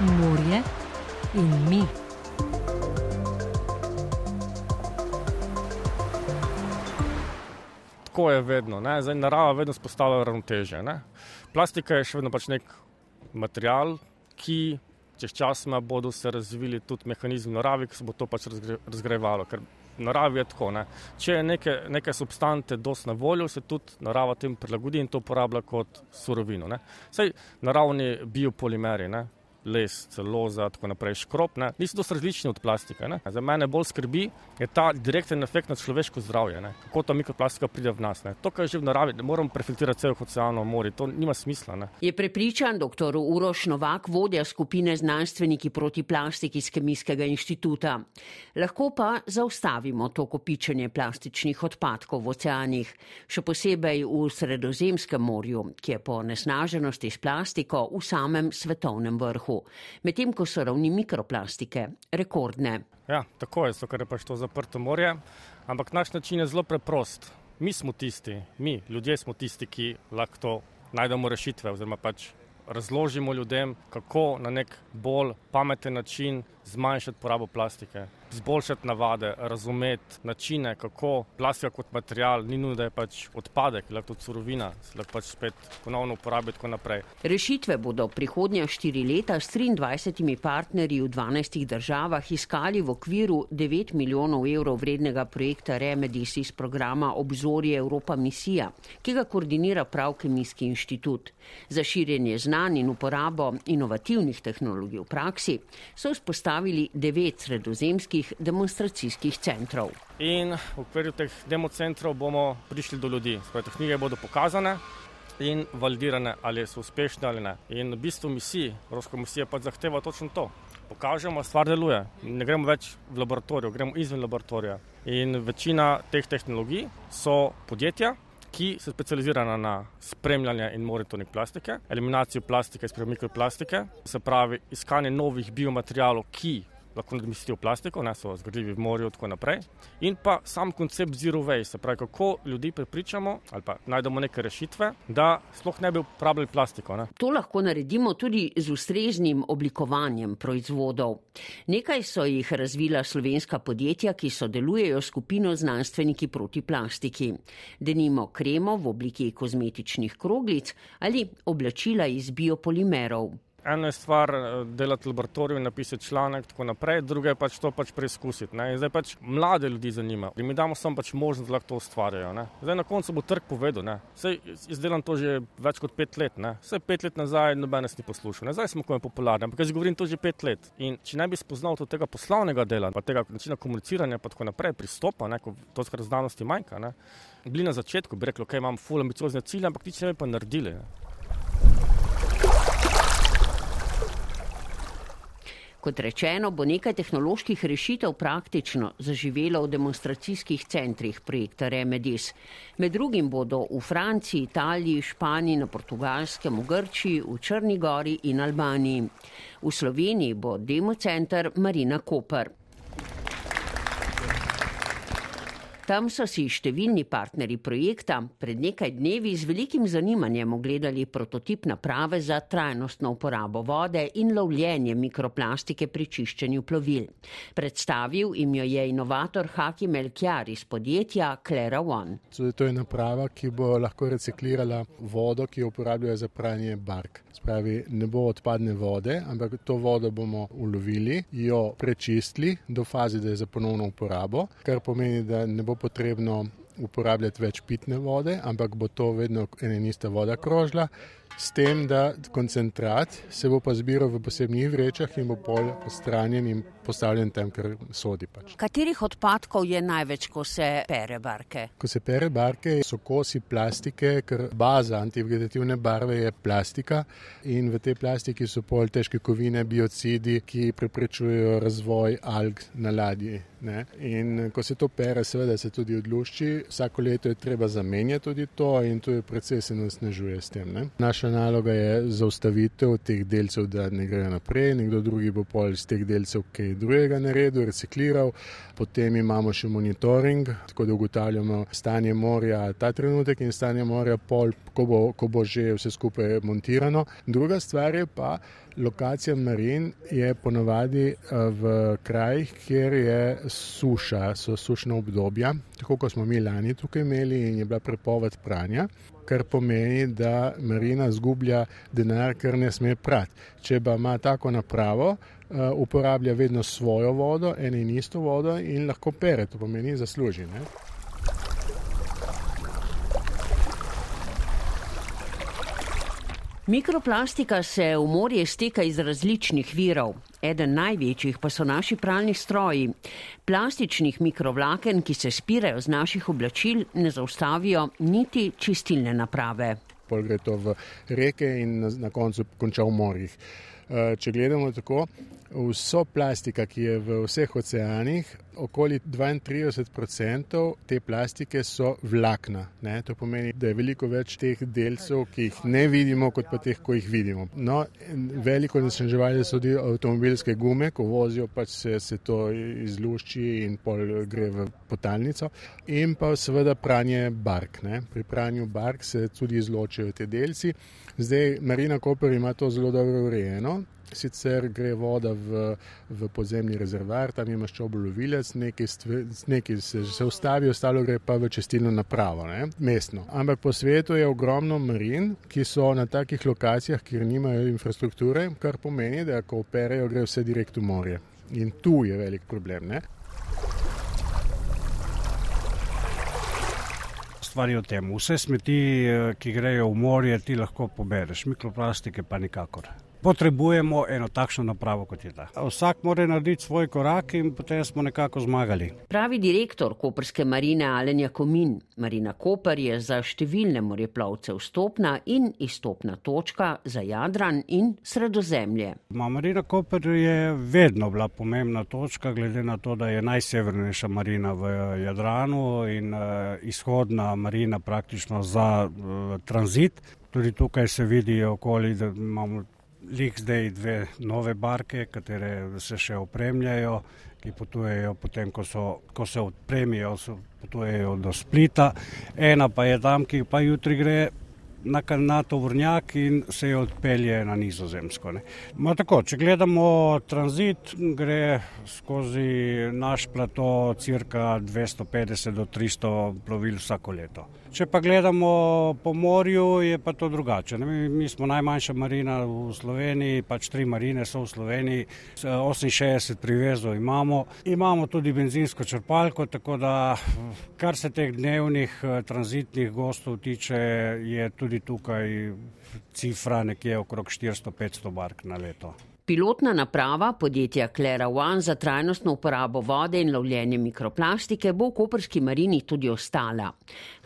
morje in mi. Tako je vedno, ne? zdaj narava vedno spostavlja ravnoteže. Ne? Plastika je še vedno pač nek material, ki čez čas bodo se razvili tudi mehanizmi naravi, ki se bo to pač razgre, razgrajevalo. Ker naravi je tako. Ne? Če je neke, neke substance dosti na voljo, se tudi narava tem prilagodi in to uporablja kot surovino. Ne? Sej naravni biopolimeri, ne? Les, celoza, tako naprej, škrop, ne, niso dosti različni od plastike. Ne. Za mene bolj skrbi je ta direkten efekt na človeško zdravje, ne. kako ta mikroplastika pride v nas. Ne. To, kar je že v naravi, ne moramo prefiltrirati cel ocean, morje, to nima smisla. Ne. Je prepričan dr. Uroš Novak, vodja skupine znanstveniki proti plastiki iz Kemijskega inštituta. Lahko pa zaustavimo to kopičenje plastičnih odpadkov v oceanih, še posebej v Sredozemskem morju, ki je po nesnaženosti s plastiko v samem svetovnem vrhu medtem ko so ravni mikroplastike rekordne. Ja, tako je, ker je pač to zaprto morje. Ampak naš način je zelo preprost. Mi smo tisti, mi, ljudje smo tisti, ki lahko najdemo rešitve, oziroma pač razložimo ljudem, kako na nek bolj pameten način zmanjšati porabo plastike izboljšati navade, razumeti načine, kako plastika kot material ni nujno, da je pač odpadek, lahko tudi surovina, lahko pač spet ponovno uporabi in tako naprej. Rešitve bodo prihodnja štiri leta s 23 partnerji v 12 državah iskali v okviru 9 milijonov evrov vrednega projekta Remedis iz programa Obzorje Evropa misija, ki ga koordinira prav Kemijski inštitut. Za širjenje znanj in uporabo inovativnih tehnologij v praksi so vzpostavili devet sredozemskih velikih demonstracijskih centrov. In v okviru teh democentrov bomo prišli do ljudi. Te knjige bodo pokazane in validirane, ali so uspešne ali ne. In v bistvu misija, Evropska komisija pa zahteva točno to. Pokažemo, da stvar deluje. Ne gremo več v laboratorij, gremo izven laboratorija. In večina teh tehnologij so podjetja, ki so specializirana na spremljanje in monitoring plastike, eliminacijo plastike iz mikroplastike, se pravi iskanje novih biomaterijalov, ki lahko nadomestijo plastiko, ne so zgradljivi v morju in tako naprej. In pa sam koncept zero waste, se pravi, kako ljudi prepričamo ali pa najdemo neke rešitve, da sploh ne bi uporabljali plastiko. Ne. To lahko naredimo tudi z ustreznim oblikovanjem proizvodov. Nekaj so jih razvila slovenska podjetja, ki sodelujejo skupino znanstveniki proti plastiki. Denimo kremo v obliki kozmetičnih kroglic ali oblačila iz biopolimerov. Eno je stvar eh, delati v laboratoriju, napisati članek, tako naprej, druga je pač to pač preizkusiti. Ne? Zdaj pač mlade ljudi zanima in mi damo samo pač možnost, da lahko to ustvarjajo. Ne? Zdaj na koncu bo trg povedal. Sej izdelam to že več kot pet let. Vse pet let nazaj noben nas ni poslušal. Ne? Zdaj smo komaj popularni, ampak jaz govorim to že pet let. In če ne bi spoznal tega poslovnega dela, pa tega načina komuniciranja, pa tako naprej, pristopa, ne? ko to skrat znanosti manjka. Ne? Bili na začetku, bi rekli, ok, imam ful ambiciozne cilje, ampak nič ne bi pa naredili. Ne? Kot rečeno, bo nekaj tehnoloških rešitev praktično zaživelo v demonstracijskih centrih projekta Remedis. Med drugim bodo v Franciji, Italiji, Španiji, na Portugalskem, v Grčiji, v Črni gori in Albaniji. V Sloveniji bo democenter Marina Koper. Tam so si številni partnerji projekta pred nekaj dnevi z velikim zanimanjem ogledali prototip naprave za trajnostno uporabo vode in lovljenje mikroplastike pri čiščenju plovil. Predstavil jim jo je inovator Haki Melkjar iz podjetja Clara One. To je naprava, ki bo lahko reciklirala vodo, ki jo uporabljajo za pranje bark. Spravi, ne bo odpadne vode, ampak to vodo bomo ulovili, jo prečistili do faze, da je za ponovno uporabo, kar pomeni, da ne bo potrebno uporabljati več pitne vode, ampak bo to vedno ena in ista voda krožila s tem, da koncentrat se bo pa zbiral v posebnih vrečah in bo pol odstranjen in postavljen tam, kjer sodi. Pač. Katerih odpadkov je največ, ko se pere barke? Ko se pere barke, so kosi plastike, ker baza antivegetativne barve je plastika in v tej plastiki so pol težke kovine, biocidi, ki preprečujejo razvoj alg na ladji. Ne? In ko se to pere, seveda se tudi odlušči. Vsako leto je treba zamenjati tudi to in to je precej se nasnežuje s tem. Ne? Naša naloga je zaustavitev teh delcev, da ne grejo naprej, nekdo drugi bo pol iz teh delcev kaj drugega naredil, recikliral. Potem imamo še monitoring, tako da ugotavljamo stanje morja ta trenutek in stanje morja pol, ko bo, ko bo že vse skupaj montirano. Druga stvar je pa, lokacija marin je ponovadi eh, v krajih, kjer je suša, so sušna obdobja, tako kot smo mi lani tukaj imeli in je bila prepoved pranja kar pomeni, da marina zgublja denar, ker ne sme prati. Če pa ima tako napravo, eh, uporablja vedno svojo vodo, eno in isto vodo in lahko pere, to pomeni zasluži. Ne? Mikroplastika se v morje steka iz različnih virov. Eden največjih pa so naši pralni stroji. Plastičnih mikrovlaken, ki se spirajo z naših oblačil, ne zaustavijo niti čistilne naprave. Pol gre to v reke in na koncu konča v morjih. Eh, če gledamo tako, vso plastika, ki je v vseh oceanih, okoli 32% te plastike so vlakna. Ne? To pomeni, da je veliko več teh delcev, ki jih ne vidimo, kot pa teh, ko jih vidimo. No, veliko nasnaževanje so tudi avtomobilske gume, ko vozijo, pač se, se to izlušči in pol gre v potalnico. In pa seveda pranje bark. Ne? Pri pranju bark se tudi izločijo te delci. Zdaj, Marina Koper ima to zelo dobro urejeno. Sicer gre voda v, v podzemni rezervar, tam imaš čobo lovilec, nekaj se, se ustavi, ostalo gre pa v čestilno napravo, ne? mestno. Ampak po svetu je ogromno marin, ki so na takih lokacijah, kjer nimajo infrastrukture, kar pomeni, da ko operejo, gre vse direkt v morje. In tu je velik problem. Ne? Stvari o tem. Vse smeti, eh, ki grejo v morje, ti lahko pobereš, mikroplastike pa nikakor potrebujemo eno takšno napravo, kot je ta. Vsak mora narediti svoj korak in potem smo nekako zmagali. Pravi direktor Koperske marine Alenja Komin. Marina Koper je za številne moreplavce vstopna in izstopna točka za Jadran in Sredozemlje. Ma marina Koper je vedno bila pomembna točka, glede na to, da je najsevernejša marina v Jadranu in uh, izhodna marina praktično za uh, tranzit. Tudi tukaj se vidi okoli, da imamo lik zdaj dve nove barke, katere se še opremljajo, ki potujejo potem, ko, so, ko se odpremijo, potujejo do Splita. Ena pa je tam, ki pa jutri gre na kanado vrnjak in se jo odpelje na nizozemsko. Tako, če gledamo tranzit, gre skozi naš plato cirka 250 do 300 plovil vsako leto. Če pa gledamo po morju, je pa to drugače. Mi, mi smo najmanjša marina v Sloveniji, pač tri marine so v Sloveniji, 68 privezov imamo. Imamo tudi benzinsko črpalko, tako da kar se teh dnevnih eh, tranzitnih gostov tiče, je tudi tukaj cifra nekje okrog 400-500 bark na leto. Pilotna naprava podjetja Clara One za trajnostno uporabo vode in lovljenje mikroplastike bo v Koperski marini tudi ostala.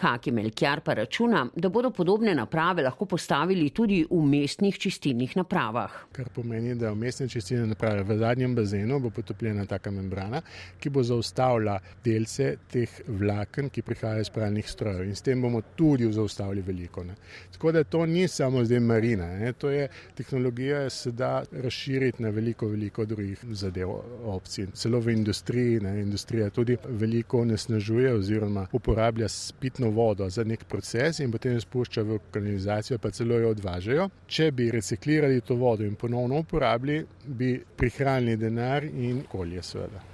Haki Melkjar pa računa, da bodo podobne naprave lahko postavili tudi v mestnih čistilnih napravah. Kar pomeni, da v mestne čistilne naprave v zadnjem bazenu bo potopljena taka membrana, ki bo zaustavila delce teh vlaken, ki prihajajo iz pralnih strojev in s tem bomo tudi zaustavili veliko. Ne. Tako da to ni samo zdaj marina, ne. to je tehnologija, ki se da razširiti na veliko, veliko drugih zadev, opcij. Celo v industriji, ne, industrija tudi veliko nesnažuje oziroma uporablja spitno vodo za nek proces in potem jo spušča v kanalizacijo, pa celo jo odvažajo. Če bi reciklirali to vodo in ponovno uporabili, bi prihranili denar in okolje, seveda.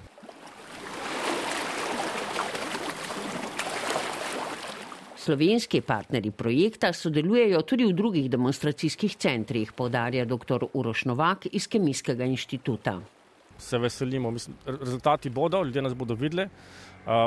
Slovenski partnerji projekta sodelujejo tudi v drugih demonstracijskih centrih, podarja dr. Uroš Novak iz Kemijskega inštituta. Se veselimo, Mislim, rezultati bodo, ljudje nas bodo videli.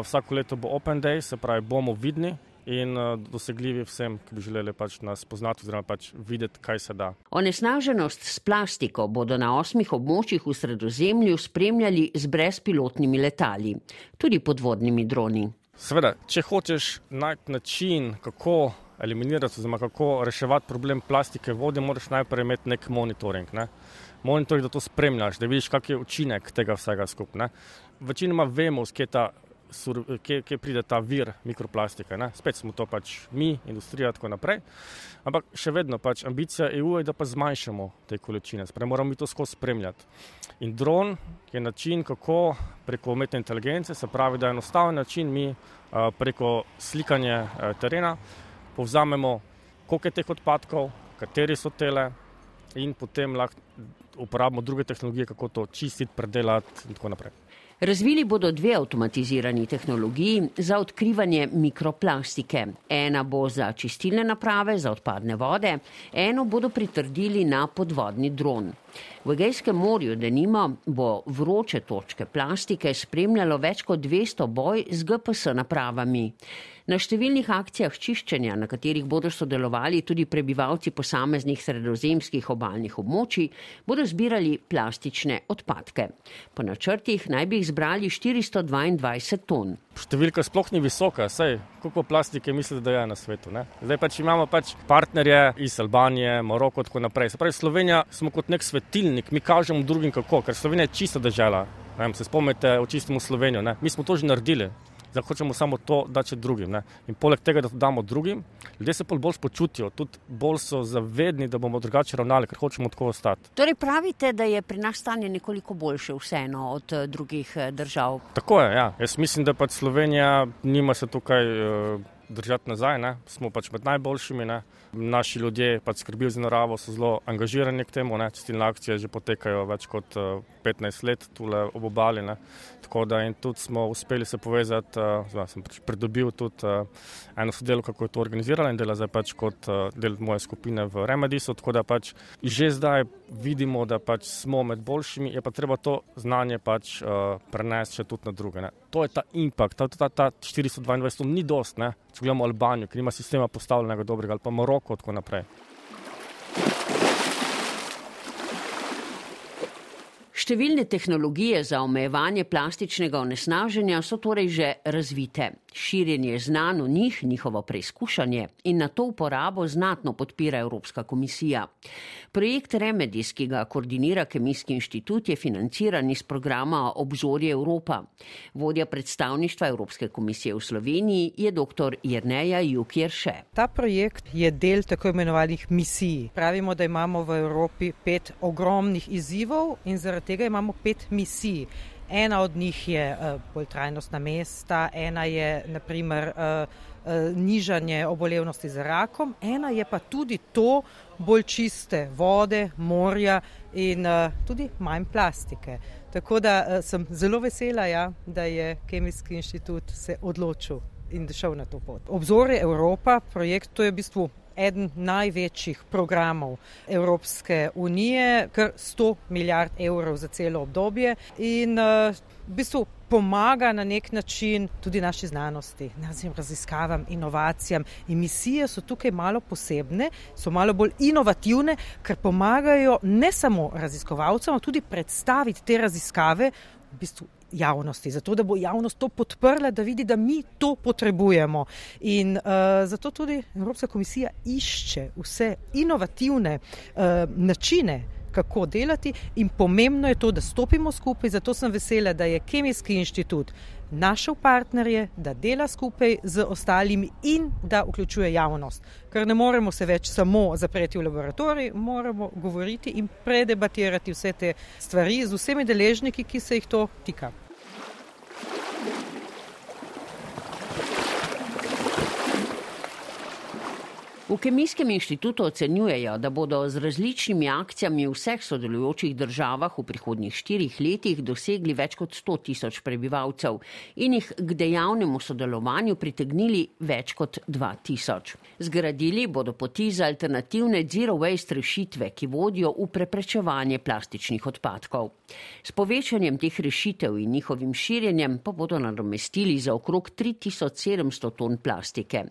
Vsako leto bo Open Day, se pravi, bomo vidni. In dosegljivi vsem, ki bi želeli pač nas poznati, oziroma pač videti, kaj se da. Onesnaženost s plastiko bodo na osmih območjih v Sredozemlju spremljali z brezpilotnimi letali, tudi podvodnimi droni. Sveda, če hočeš najti način, kako eliminirati, oziroma kako reševati problem plastike vode, moraš najprej imeti nek monitoring. Ne? Monitoring, da to spremljaš, da vidiš, kak je učinek tega vsega skupaj. Večinoma vemo, skje ta kje, kje pride ta vir mikroplastike. Ne? Spet smo to pač mi, industrija in tako naprej. Ampak še vedno pač ambicija EU je, da pa zmanjšamo te količine, sprej moramo mi to skozi spremljati. In dron je način, kako preko umetne inteligence, se pravi, da je enostaven način mi preko slikanja terena povzamemo, koliko je teh odpadkov, kateri so tele in potem lahko uporabimo druge tehnologije, kako to čistiti, predelati in tako naprej. Razvili bodo dve avtomatizirani tehnologiji za odkrivanje mikroplastike. Ena bo za čistilne naprave za odpadne vode, eno bodo pritrdili na podvodni dron. V Egejskem morju, da nima, bo vroče točke plastike spremljalo več kot 200 boj z GPS napravami. Na številnih akcijah čiščenja, na katerih bodo sodelovali tudi prebivalci posameznih sredozemskih obaljnih območij, bodo zbirali plastične odpadke. Po načrtih naj bi jih zbrali 422 ton. Številka sploh ni visoka, saj koliko plastike mislite, da je na svetu. Ne? Zdaj pač imamo pač partnerje iz Albanije, Maroko in tako naprej. Se pravi, Slovenija smo kot nek svetilnik, mi kažemo drugim kako, ker Slovenija je čista država. Se spomnite, očistimo Slovenijo, ne? mi smo to že naredili da hočemo samo to dati drugim. Ne? In poleg tega, da to damo drugim, ljudje se bolj počutijo, tudi bolj so zavedni, da bomo drugače ravnali, ker hočemo tako ostati. Torej pravite, da je pri nas stanje nekoliko boljše vseeno od eh, drugih eh, držav? Tako je, ja. Jaz mislim, da pač Slovenija nima se tukaj. Uh, držati nazaj, ne? smo pač med najboljšimi. Ne? Naši ljudje pač skrbijo za naravo, so zelo angažirani k temu. Čistilne akcije že potekajo več kot 15 eh, let tukaj ob obali. Ne? Tako da in tudi smo uspeli se povezati, uh, sem pač pridobil tudi uh, eno sodelovko, kako je to organizirala in dela zdaj pač kot uh, del moje skupine v Remedisu. Tako da pač že zdaj vidimo, da pač smo med boljšimi, je pa treba to znanje pač prenesti še tudi na druge. Ne? To je ta impact, ta, ta, ta 422, to ni dost. Ne? če gledamo Albanijo, ki ima sistema postavljenega dobrega, ali pa Maroko in tako naprej. Številne tehnologije za omejevanje plastičnega onesnaženja so torej že razvite. Širjenje znanj o njih, njihovo preizkušanje in na to uporabo znatno podpira Evropska komisija. Projekt Remedis, ki ga koordinira Kemijski inštitut, je financiran iz programa Obzorje Evropa. Vodja predstavništva Evropske komisije v Sloveniji je dr. Jerneja Jukjerše. Ta projekt je del tako imenovanih misij. Pravimo, da imamo v Evropi pet ogromnih izzivov in zaradi tega imamo pet misij. Ena od njih je uh, bolj trajnostna mesta, ena je naprimer uh, uh, nižanje obolevnosti za rakom, ena je pa tudi to bolj čiste vode, morja in uh, tudi manj plastike. Tako da uh, sem zelo vesela, ja, da je Kemijski inštitut se odločil in šel na to pot. Obzorje Evropa, projekt, to je v bistvu eden največjih programov Evropske unije, kar 100 milijard evrov za celo obdobje in uh, v bistvu pomaga na nek način tudi naši znanosti, našim raziskavam, inovacijam. Emisije so tukaj malo posebne, so malo bolj inovativne, ker pomagajo ne samo raziskovalcem, ampak tudi predstaviti te raziskave v bistvu javnosti, zato da bo javnost to podprla, da vidi, da mi to potrebujemo. In uh, zato tudi Evropska komisija išče vse inovativne uh, načine. Kako delati, in pomembno je to, da stopimo skupaj. Zato sem vesela, da je Kemijski inštitut našel partnerje, da dela skupaj z ostalimi in da vključuje javnost. Ker ne moremo se več samo zapreti v laboratorij, moramo govoriti in predebatirati vse te stvari z vsemi deležniki, ki se jih to tika. V Kemijskem inštitutu ocenjujejo, da bodo z različnimi akcijami v vseh sodelujočih državah v prihodnjih štirih letih dosegli več kot 100 tisoč prebivalcev in jih k dejavnemu sodelovanju pritegnili več kot 2 tisoč. Zgradili bodo poti za alternativne zero waste rešitve, ki vodijo v preprečevanje plastičnih odpadkov. S povečanjem teh rešitev in njihovim širjenjem pa bodo nadomestili za okrog 3700 ton plastike.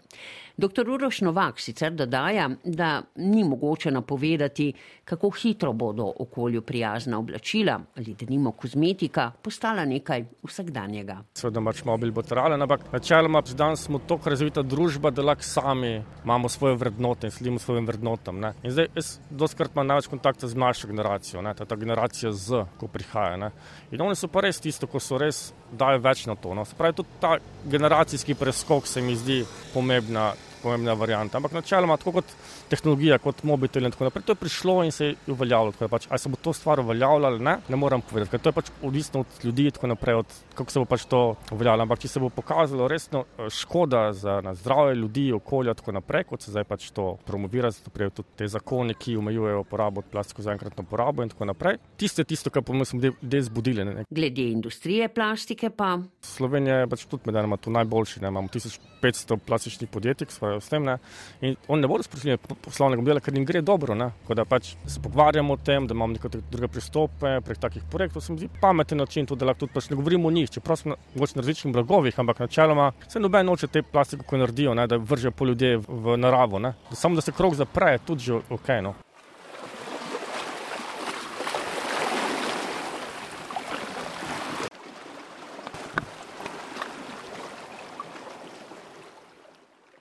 Dr. Uroš Novak sicer dodaja, da ni mogoče napovedati, kako hitro bodo okolju prijazna oblačila ali da nimo kozmetika postala nekaj vsakdanjega. Seveda, pač mobil bo trajalen, ampak načeloma danes smo tako razvita družba, da lahko sami imamo svoje vrednote in sledimo svojim vrednotam. Ne. In zdaj jaz doskrat imam največ kontakta z mlajšo generacijo, ne, ta generacija Z, ko prihaja. Ne. In oni so pa res tisto, ko so res dajo več na to. No. Spravi, tudi ta generacijski preskok se mi zdi pomembna pomembna varianta. Ampak načeloma, tako kot tehnologija, kot mobitel in tako naprej, to je prišlo in se je uveljavilo. Pač, ali se bo to stvar uveljavljalo ali ne, ne morem povedati, ker to je pač odvisno od ljudi in tako naprej, od kako se bo pač to uveljavljalo. Ampak če se bo pokazalo resno eh, škoda za zdravje ljudi, okolja in tako naprej, kot se zdaj pač to promovira, zato prijavijo tudi te zakone, ki omejujejo uporabo plastiko za enkratno porabo in tako naprej. Tiste, tisto, kar pomeni, smo ljudje zbudili. Ne. Glede industrije plastike pa. Slovenija je pač tudi med enima tu najboljši, ne. imamo 1500 plastičnih podjetij, s tem. Ne? In oni ne bodo sprožili poslovnega modela, ker jim gre dobro. Da pač se pogovarjamo o tem, da imamo neke druge pristope prek takih projektov. Se mi zdi pameten način, tudi, da lahko tudi pač ne govorimo o njih, čeprav smo na različnih blagovih, ampak načeloma se noben noče te plastike, ko naredijo, ne? da vržejo po ljudje v naravo. Da samo da se krog zapre, je tudi že ok. No?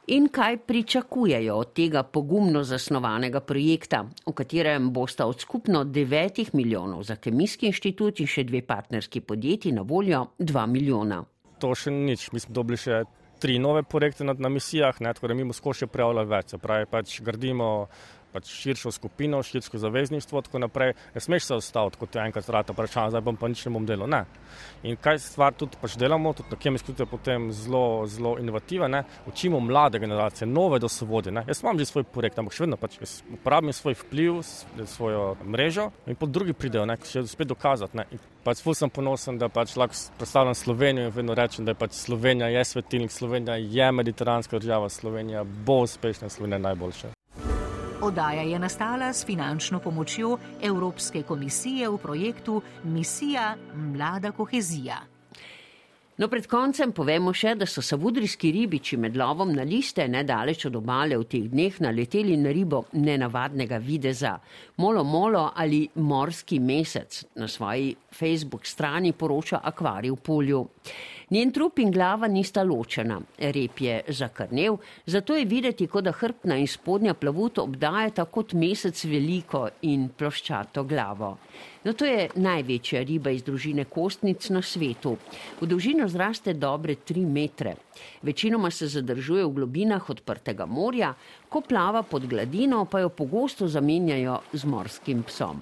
In kaj pričakujejo od tega pogumno zasnovanega projekta, v katerem bosta od skupno 9 milijonov za Kemijski inštitut in še dve partnerski podjetji na voljo 2 milijona. To še nič, mi smo dobili še tri nove projekte na, na misijah, ne, tako da mi smo skoši prijavljali več, se pravi, pač gradimo pač širšo skupino, širšo zavezništvo, tako naprej. Ne smeš se ostaviti, kot je enkrat vrata vprašanje, zdaj bom pa nič ne bom delal. Ne. In kaj stvar tudi pač delamo, tudi na kemijski tudi je potem zelo, zelo inovativno, učimo mlade generacije, nove, da so vodi. Ne. Jaz imam že svoj projekt, ampak še vedno pač uporabim svoj vpliv, svojo mrežo in pod drugi pridejo, ne, še spet dokazati. Ne. In pač ful sem ponosen, da pač lahko predstavljam Slovenijo in vedno rečem, da je pač Slovenija je svetilnik, Slovenija je mediteranska država, Slovenija bo uspešna, Slovenija je najboljša. Oddaja je nastala s finančno pomočjo Evropske komisije v projektu Misija Mlada kohezija. No, pred koncem povemo še, da so savudrijski ribiči med lovom na liste nedaleč od obale v teh dneh naleteli na ribo nenavadnega videza. Molo molo ali morski mesec na svoji Facebook strani poroča akvarij v polju. Njen trup in glava nista ločena, rep je zakrnev, zato je videti, kot da hrbtna in spodnja plavut obdajata kot mesec veliko in ploščato glavo. No, to je največja riba iz družine kostnic na svetu. V dolžino zraste dobre tri metre. Večinoma se zadržuje v globinah odprtega morja, ko plava pod gladino, pa jo pogosto zamenjajo z morskim psom.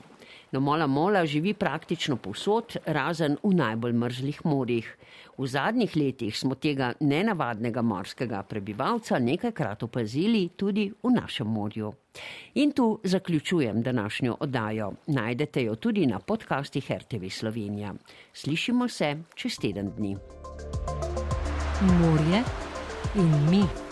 No, mola mola živi praktično povsod, razen v najbolj mrzlih morjih. V zadnjih letih smo tega nenavadnega morskega prebivalca nekajkrat opazili tudi v našem morju. In tu zaključujem današnjo oddajo. Najdete jo tudi na podcastih RTV Slovenija. Slišimo se čez teden dni. Morje in mi.